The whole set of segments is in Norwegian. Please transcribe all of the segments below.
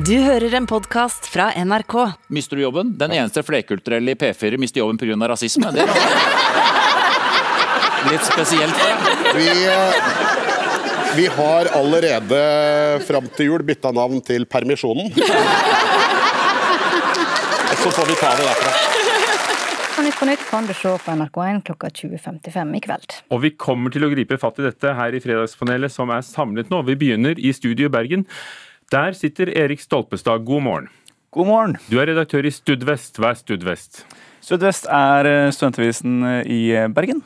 Du hører en podkast fra NRK. Mister du jobben? Den eneste flerkulturelle i P4 mister jobben pga. rasisme. Det er litt spesielt. Vi, eh, vi har allerede fram til jul bytta navn til Permisjonen. Så får vi ta det derfra. Nytt på Nytt kan du se på NRK1 klokka 20.55 i kveld. Og vi kommer til å gripe fatt i dette her i Fredagspanelet som er samlet nå. Vi begynner i studio i Bergen. Der sitter Erik Stolpestad. God morgen. God morgen. Du er redaktør i Studvest. Hva er Studvest? Studvest er eh, studentavisen eh, i Bergen,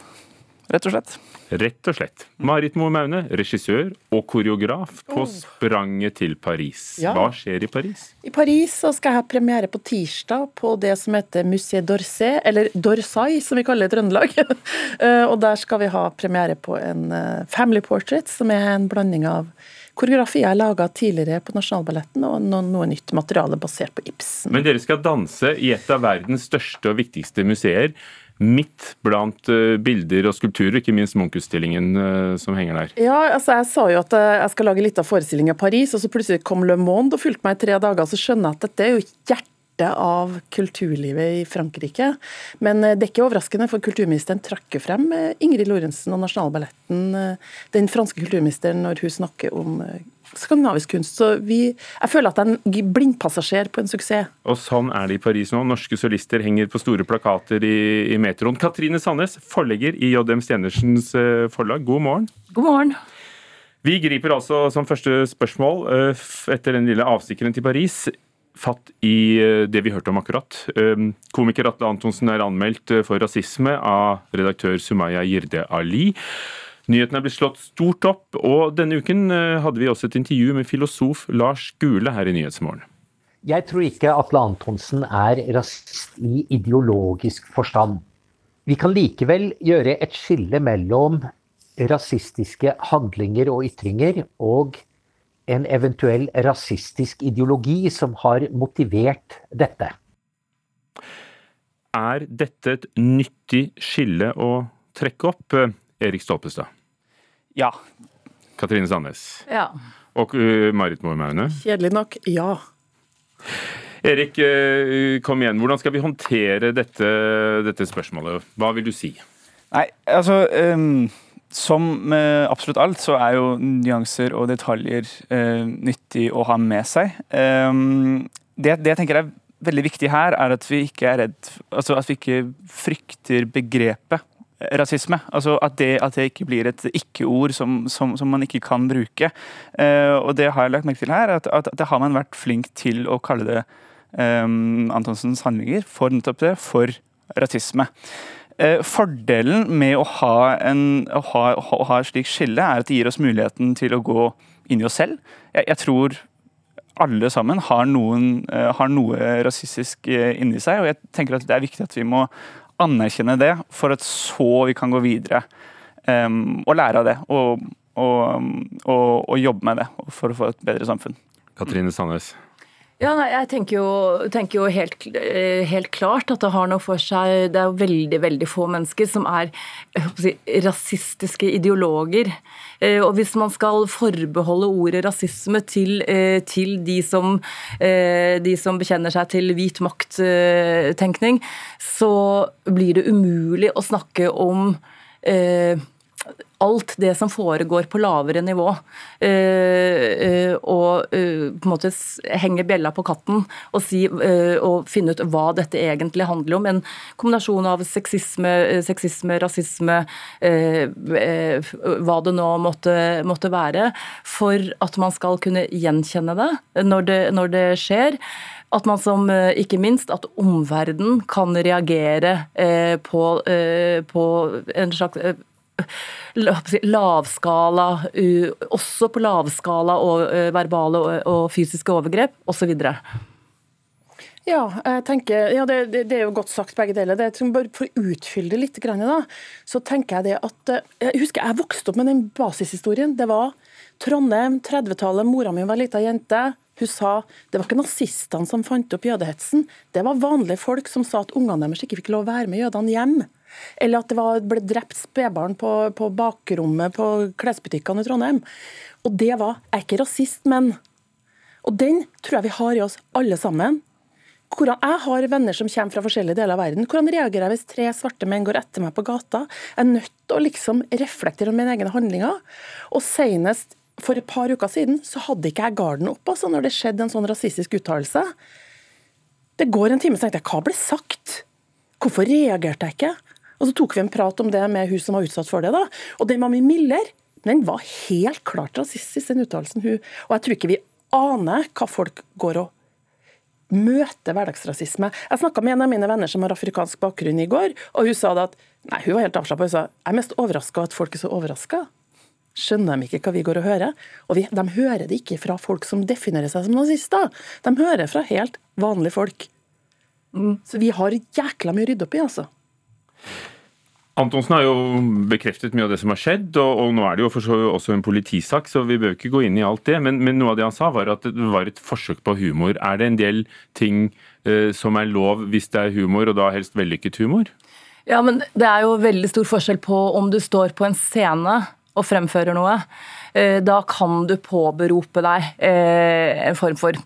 rett og slett. Rett og slett. Marit Moe Maune, regissør og koreograf på spranget til Paris. Ja. Hva skjer i Paris? I Paris så skal jeg ha premiere på tirsdag på det som heter Musée d'Orsay, eller d'Orsay som vi kaller det i Trøndelag. Eh, og der skal vi ha premiere på en eh, family portrait, som er en blanding av koreografi jeg laga tidligere på Nasjonalballetten, og noe, noe nytt materiale basert på Ibsen. Men dere skal danse i et av verdens største og viktigste museer. Midt blant eh, bilder og skulpturer, ikke minst Munch-utstillingen eh, som henger der. Ja, altså jeg sa jo at eh, jeg skal lage litt av forestilling i Paris, og så plutselig kom Le Monde og fulgte meg i tre dager, så skjønner jeg at dette er jo hjertet av kulturlivet i Frankrike. Men eh, det er ikke overraskende, for kulturministeren trakk frem eh, Ingrid Lorentzen og Nasjonalballetten, eh, den franske kulturministeren, når hun snakker om skandinavisk kunst. Så vi, jeg føler at jeg er en blindpassasjer på en suksess. Og sånn er det i Paris nå. Norske solister henger på store plakater i, i metroen. Katrine Sandnes, forlegger i JM Stenersens forlag, god morgen. God morgen. Vi griper altså som første spørsmål, etter den lille avstikkeren til Paris, fatt i eh, det vi hørte om akkurat. Eh, Komiker Atle Antonsen er anmeldt eh, for rasisme av redaktør Sumaya Jirde Ali. Nyheten er blitt slått stort opp, og denne uken eh, hadde vi også et intervju med filosof Lars Gule her i Nyhetsmorgen. Jeg tror ikke Atle Antonsen er rasist i ideologisk forstand. Vi kan likevel gjøre et skille mellom rasistiske handlinger og ytringer og en eventuell rasistisk ideologi som har motivert dette. Er dette et nyttig skille å trekke opp, eh, Erik Stolpestad? Ja. Katrine Sandnes? Ja. Og eh, Marit Moe Maune? Kjedelig nok, ja. Erik, eh, kom igjen. Hvordan skal vi håndtere dette, dette spørsmålet? Hva vil du si? Nei, altså ehm, Som med absolutt alt, så er jo nyanser og detaljer eh, nyttig å ha med seg. Eh, det, det jeg tenker er veldig viktig her, er at vi ikke er redd Altså at vi ikke frykter begrepet rasisme. Altså at det, at det ikke blir et ikke-ord som, som, som man ikke kan bruke. Eh, og det har jeg lagt merke til her, at, at det har man vært flink til å kalle det um, Antonsens handlinger for nettopp det, for rasisme. Eh, fordelen med å ha, en, å, ha, å ha et slikt skille, er at det gir oss muligheten til å gå inn i oss selv. Jeg, jeg tror alle sammen har, noen, eh, har noe rasistisk eh, inni seg, og jeg tenker at det er viktig at vi må anerkjenne det, for at så vi kan gå videre um, og lære av det. Og, og, og, og jobbe med det for å få et bedre samfunn. Katrine Sandnes? Ja, nei, jeg tenker jo, tenker jo helt, eh, helt klart at det har noe for seg Det er jo veldig veldig få mennesker som er si, rasistiske ideologer. Eh, Og hvis man skal forbeholde ordet rasisme til, eh, til de, som, de som bekjenner seg til hvit makt-tenkning, så blir det umulig å snakke om eh, alt det som foregår på lavere nivå. Eh, eh, og eh, på en måte henge bjella på katten og, si, og finne ut hva dette egentlig handler om. En kombinasjon av sexisme, sexisme rasisme, hva det nå måtte, måtte være, for at man skal kunne gjenkjenne det når det, når det skjer. At man som, ikke minst, at omverdenen kan reagere på, på en slags lavskala, også på lavskala og verbale og, fysiske overgrep osv. Ja, jeg tenker, ja det, det, er jo godt sagt begge deler. Det, bare For å utfylle det litt, da, så tenker jeg det at Jeg husker jeg vokste opp med den basishistorien. Det var Trondheim, 30-tallet, mora mi var lita jente. Hun sa det var ikke nazistene som fant opp jødehetsen, det var vanlige folk som sa at ungene deres ikke fikk lov å være med jødene hjem. Eller at det var, ble drept spedbarn på, på bakrommet på klesbutikkene i Trondheim. Og det var Jeg er ikke rasist, men Og den tror jeg vi har i oss alle sammen. Hvordan, jeg har venner som kommer fra forskjellige deler av verden. Hvordan reagerer jeg hvis tre svarte menn går etter meg på gata? Jeg er nødt til å liksom reflektere om mine egne handlinger. Og senest for et par uker siden så hadde ikke jeg garden opp altså, når det skjedde en sånn rasistisk uttalelse. Det går en time, så tenkte jeg hva ble sagt? Hvorfor reagerte jeg ikke? Og Så tok vi en prat om det med hun som var utsatt for det. da. Og den Mami Miller den var helt klart rasistisk, den uttalelsen. hun. Og jeg tror ikke vi aner hva folk går og møter hverdagsrasisme. Jeg snakka med en av mine venner som har afrikansk bakgrunn i går, og hun sa det at nei, hun var helt avslappa. Hun sa jeg er mest overraska at folk er så overraska. Skjønner de ikke hva vi går og hører? Og vi, de hører det ikke fra folk som definerer seg som nazister. De hører fra helt vanlige folk. Så vi har jækla mye å rydde opp i, altså. Antonsen har jo bekreftet mye av det som har skjedd, og, og nå er det jo også en politisak, så vi bør ikke gå inn i alt det. Men, men, noe av det han sa, var at det var et forsøk på humor. Er det en del ting eh, som er lov hvis det er humor, og da helst vellykket humor? Ja, men det er jo veldig stor forskjell på om du står på en scene og fremfører noe. Eh, da kan du påberope deg eh, en form for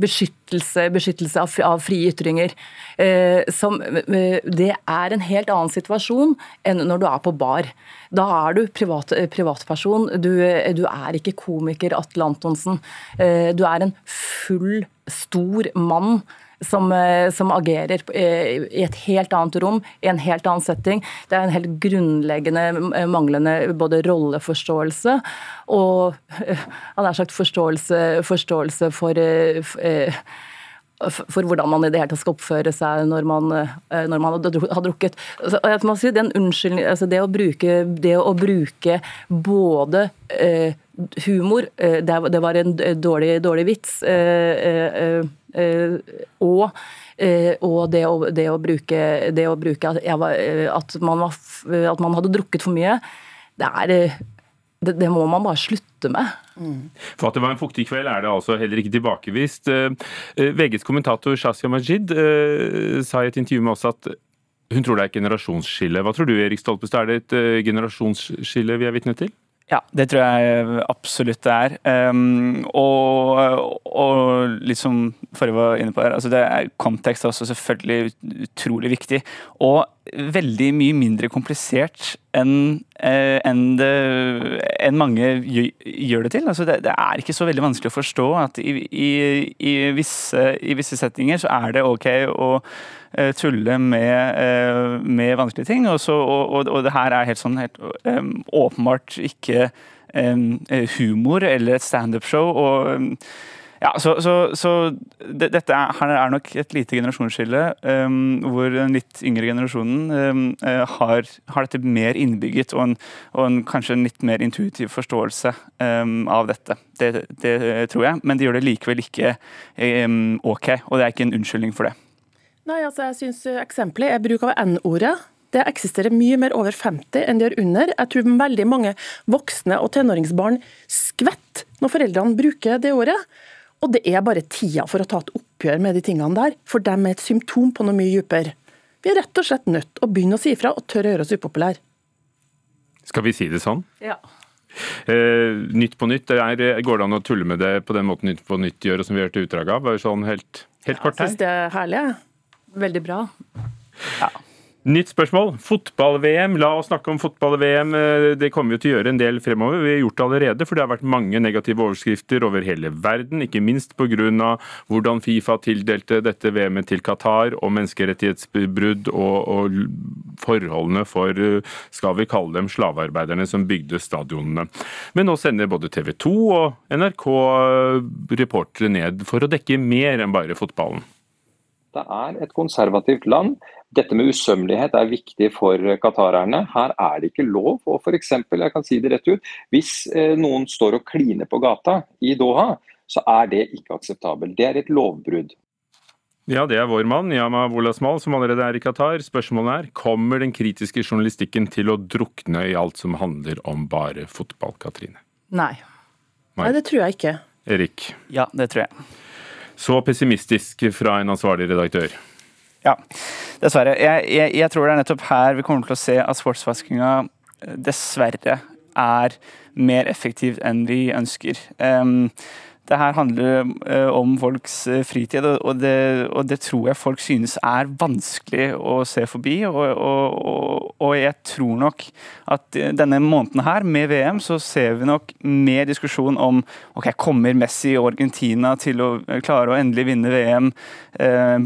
beskyttelse, beskyttelse av, av frie ytringer. Eh, som, det er en helt annen situasjon enn når du er på bar. Da er du privat, privatperson. Du, du, er ikke komiker Atle Antonsen. Du er en full, stor mann som, eh, som, agerer eh, i et helt annet rom, i en helt annen setting. Det er en helt grunnleggende eh, manglende både rolleforståelse og han har sagt forståelse, forståelse for, for hvordan man i det hele tatt skal oppføre seg når man, når man har drukket. Si, altså det, å bruke, det å bruke både humor, det var en dårlig, dårlig vits, Eh, og, eh, og det, å, det, å, bruke, det å bruke at, var, eh, at, man var, at, man hadde drukket for mye, det er det, det må man bare slutte med. Mm. For at det var en fuktig kveld er det altså heller ikke tilbakevist. VGs kommentator Shazia Majid sa i et intervju med oss at hun tror det er et generasjonsskille. Hva tror du Erik Stolpestad, er det et generasjonsskille vi er vitne til? Ja, det tror jeg absolutt det er. Um, og, og litt som forrige var inne på her, altså det er kontekst er også selvfølgelig utrolig viktig. Og veldig mye mindre komplisert enn eh, en en mange gjør det til. Altså det, det, er ikke så veldig vanskelig å forstå at i, i, i, visse, i visse settinger så er det ok å Eh, tulle med, eh, med vanskelige ting. Og, så, og, og, det her er helt sånn helt, åpenbart ikke um, humor eller et standup-show. og ja, så, så, så det, dette er, her er nok et lite generasjonsskille, um, hvor den litt yngre generasjonen um, har, har, dette mer innbygget, og, en, og en, kanskje en litt mer intuitiv forståelse um, av dette. Det, det, tror jeg, men de gjør det likevel ikke ok, og det er ikke en unnskyldning for det. Nei, altså jeg synes Eksempelet er bruk av N-ordet. Det eksisterer mye mer over 50 enn det gjør under. Jeg tror veldig mange voksne og tenåringsbarn skvetter når foreldrene bruker det ordet. Og det er bare tida for å ta et oppgjør med de tingene der. For dem er et symptom på noe mye dypere. Vi er rett og slett nødt til å begynne å si ifra og tørre å gjøre oss upopulære. Skal vi si det sånn? Ja. Eh, nytt på nytt, er, går det an å tulle med det på den måten Nytt på nytt gjør, som vi har hørt utdrag av? Sånn helt, helt kort her. Jeg syns det er herlig. Jeg. Veldig bra. Ja. Nytt spørsmål. Fotball-VM. La oss snakke om fotball-VM. Det kommer vi til å gjøre en del fremover. Vi har gjort det allerede, for det har vært mange negative overskrifter over hele verden. Ikke minst pga. hvordan Fifa tildelte dette VM-et til Qatar, og menneskerettighetsbrudd og, og, forholdene for, skal vi kalle dem, slavearbeiderne som bygde stadionene. Men nå sender både TV 2 og NRK reportere ned for å dekke mer enn bare fotballen. Det er et konservativt land. Dette med usømmelighet er viktig for qatarerne. Her er det ikke lov. Og for eksempel, jeg kan si det rett ut, hvis eh, noen står og kliner på gata i Doha, så er det ikke akseptabelt. Det er et lovbrudd. Ja, det er vår mann, Yama Wolasmal, som allerede er i Qatar. Spørsmålet er, kommer den kritiske journalistikken til å drukne i alt som handler om bare fotball, Katrine? Nei. Nei, det tror jeg ikke. Erik? Ja, det tror jeg. Så pessimistisk fra en ansvarlig redaktør. Ja, dessverre. Jeg, jeg, jeg, tror det er nettopp her vi kommer til å se at sportsvaskinga eh, dessverre er mer effektivt enn vi ønsker. Um, det her handler uh, om folks uh, fritid, og det, og det, tror jeg folk synes er vanskelig å se forbi. Og, og, og, jeg tror nok at denne måneden her, med VM, så ser vi nok mer diskusjon om ok, kommer Messi og Argentina til å klare å endelig vinne VM.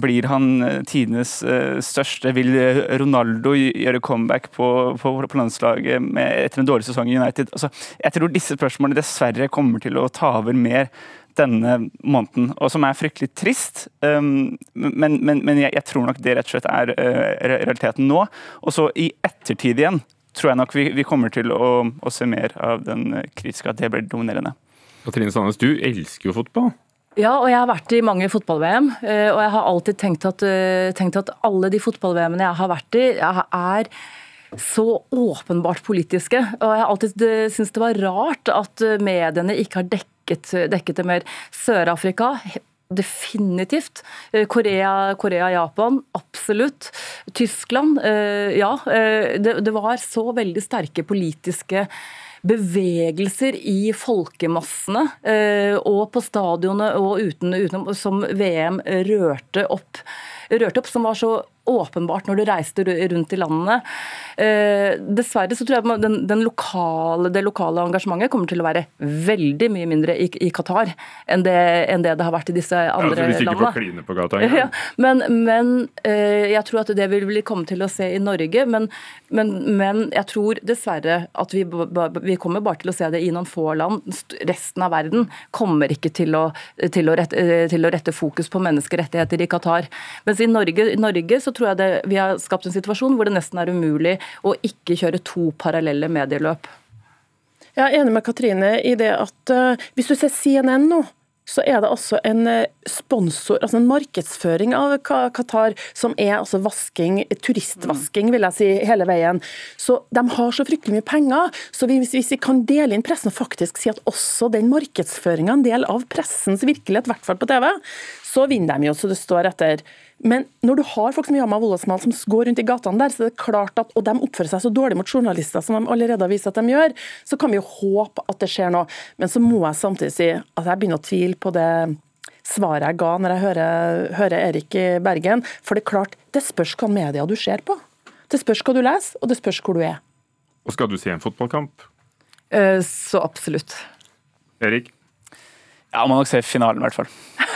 Blir han tidenes største? Vil Ronaldo gjøre comeback på, på, på landslaget etter en dårlig sesong i United? Altså, jeg tror disse spørsmålene dessverre kommer til å ta over mer denne måneden, og som er fryktelig trist. Um, men, men, men jeg, jeg, tror nok det rett og slett er uh, realiteten nå. Og så i ettertid igjen tror jeg nok vi, vi kommer til å, å, se mer av den kritiske, at det blir dominerende. Katrine Sandnes, du elsker jo fotball. Ja, og jeg har vært i mange fotball-VM. Uh, og jeg har alltid tenkt at, tenkt at alle de fotball-VM-ene jeg har vært i, er så åpenbart politiske. Og jeg har alltid syntes det var rart at mediene ikke har dekket dekket, dekket det mer. Sør-Afrika Definitivt. Eh, Korea, Korea, Japan, absolutt. Tyskland, eh, ja. Eh, det, det var så veldig sterke politiske bevegelser i folkemassene og på stadionene og uten, utenom, som VM rørte opp, rørte opp, som var så åpenbart når du reiste rundt i landene. Eh, dessverre så tror jeg den, den lokale, det lokale engasjementet kommer til å være veldig mye mindre i, i Qatar enn det, enn det, det har vært i disse andre ja, altså, hvis ikke får kline på gata ja, men, men eh, jeg tror at det vil vi komme til å se i Norge. Men, men, men jeg tror dessverre at vi, vi, kommer bare til å se det i noen få land. Resten av verden kommer ikke til å, til å, rette, eh, til å rette fokus på menneskerettigheter i Qatar. Mens i Norge, i Norge så tror jeg det, vi har skapt en situasjon hvor det nesten er umulig å ikke kjøre to parallelle medieløp. Jeg er enig med Katrine i det at uh, hvis du ser CNN nå, så er det altså en eh, sponsor, altså en markedsføring av Qatar som er altså vasking, turistvasking, vil jeg si, hele veien. Så de har så fryktelig mye penger. Så hvis, hvis vi kan dele inn pressen og faktisk si at også den markedsføringa er en del av pressens virkelighet, i hvert fall på TV, så vinner de jo så det står etter. Men når du har folk som Yama Wolasmal som går rundt i gatene der, så er det klart at, og de oppfører seg så dårlig mot journalister som de allerede har vist at de gjør, så kan vi jo håpe at det skjer noe. Men så må jeg samtidig si at jeg begynner å tvile på det svaret jeg ga når jeg hører, hører Erik i Bergen. For det er klart, det spørs hva media du ser på. Det spørs hva du leser, og det spørs hvor du er. Og skal du se en fotballkamp? Eh, så absolutt. Erik? Ja, må nok se finalen, i hvert fall.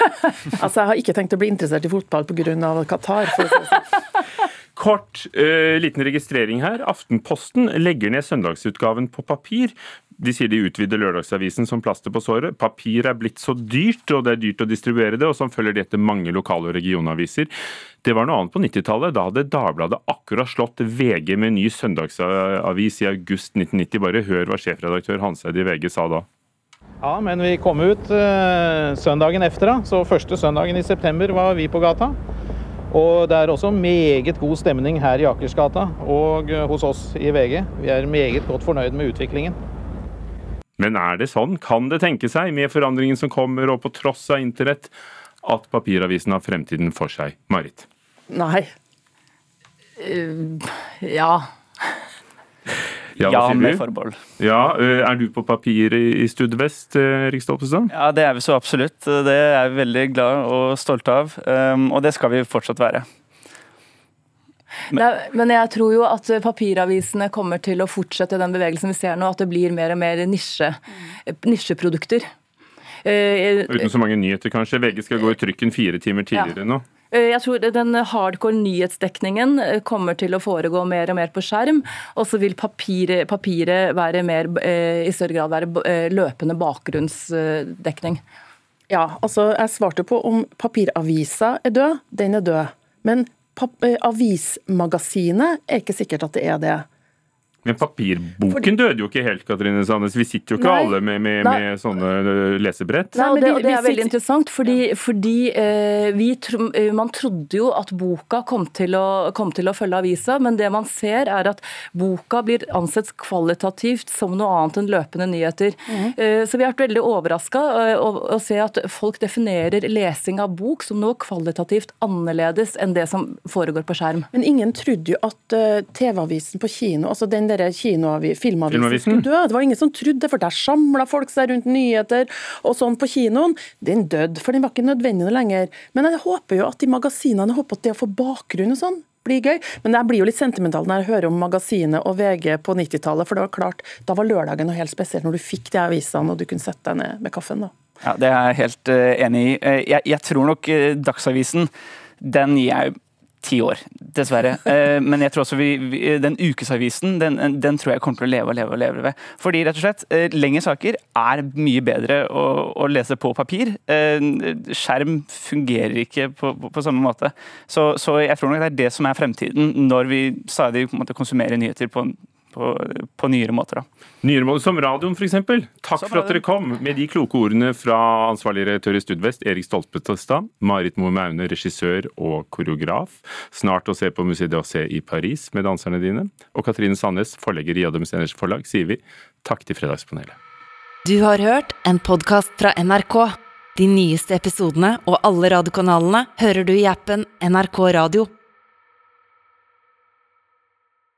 altså, Jeg har ikke tenkt å bli interessert i fotball pga. Qatar. for å si sånn. Kort uh, liten registrering her. Aftenposten legger ned søndagsutgaven på papir. De sier de utvider lørdagsavisen som plaster på såret. Papir er blitt så dyrt, og det er dyrt å distribuere det, og sånn følger de etter mange lokale og regionaviser. Det var noe annet på 90-tallet. Da hadde Dagbladet akkurat slått VG med ny søndagsavis i august 1990. Bare hør hva sjefredaktør Hanseid i VG sa da. Ja, men vi kom ut uh, søndagen efter, da. Så første søndagen i september var vi på gata. Og det er også meget god stemning her i Akersgata og uh, hos oss i VG. Vi er meget godt fornøyd med utviklingen. Men er det sånn? Kan det tenke seg, med forandringen som kommer og på tross av internett, at papiravisen har fremtiden for seg? Marit? Nei. Uh, ja. Ja, ja med forbehold. Ja, eh, Er du på papir i Studvest, Vest, eh, Erik Ja, det er vi så absolutt. Det er vi veldig glad og stolte av. Um, og det skal vi fortsatt være. Men, men jeg tror jo at papiravisene kommer til å fortsette den bevegelsen vi ser nå, at det blir mer og mer nisje, nisjeprodukter. Uh, Uten så mange nyheter, kanskje. VG skal gå i trykken fire timer tidligere ja. nå. Eh, jeg tror den hardcore nyhetsdekningen eh, kommer til å foregå mer og mer på skjerm. Og så vil papiret, papiret være mer, eh, i større grad være løpende bakgrunnsdekning. Ja, altså jeg svarte på om papiravisa er død. Den er død. Men avismagasinet er ikke sikkert at det er det. Men papirboken døde jo ikke helt, Katrine Sandnes. Vi sitter jo ikke Nei. alle med, med, med, sånne øh, lesebrett. Nei, og det, og det er veldig interessant, fordi, fordi eh, vi, øh, man trodde jo at boka kom til, å, kom til, å, følge avisa, men det man ser er at boka blir ansett kvalitativt som noe annet enn løpende nyheter. Mm. Eh, så vi har vært veldig overraska å, å se at folk definerer lesing av bok som noe kvalitativt annerledes enn det som foregår på skjerm. Men ingen trodde jo at uh, TV-avisen på kino, altså den den der filmavisen, skulle dø. Det var ingen som trodde det, for der samla folk seg rundt nyheter og sånn på kinoen. Den døde, for den var ikke nødvendig lenger. Men jeg håper jo at de magasinene jeg håper at det å få bakgrunn og sånn blir gøy. Men jeg blir jo litt sentimental når jeg hører om Magasinet og VG på 90-tallet, for det var klart, da var lørdagen noe helt spesielt når du fikk de avisene og du kunne sette deg ned med kaffen. da. Ja, Det er jeg helt eh, enig i. Eh, jeg, jeg tror nok eh, Dagsavisen den gir jeg ti år, dessverre. Eh, men jeg tror også vi, den ukesavisen den, den tror jeg kommer til å leve og leve og leve ved. Fordi rett og slett, eh, lengre saker er mye bedre å, å lese på papir. Eh, skjerm fungerer ikke på, på, på samme måte. Så, så jeg tror nok det er det som er fremtiden, når vi stadig en måte, konsumerer nyheter på, på, på nyere måter. da. Nyere måter, som radioen, f.eks. Takk for at dere kom med de kloke ordene fra ansvarlig redaktør i Studvest, Erik Stolpetestad, Marit Moe Maune, regissør og koreograf. Snart å se på Musée d'Orsay i Paris med danserne dine. Og Katrine Sandnes, forlegger i Adams Steners Forlag, sier vi takk til Fredagspanelet. Du har hørt en podkast fra NRK. De nyeste episodene og alle radiokanalene hører du i appen NRK Radio.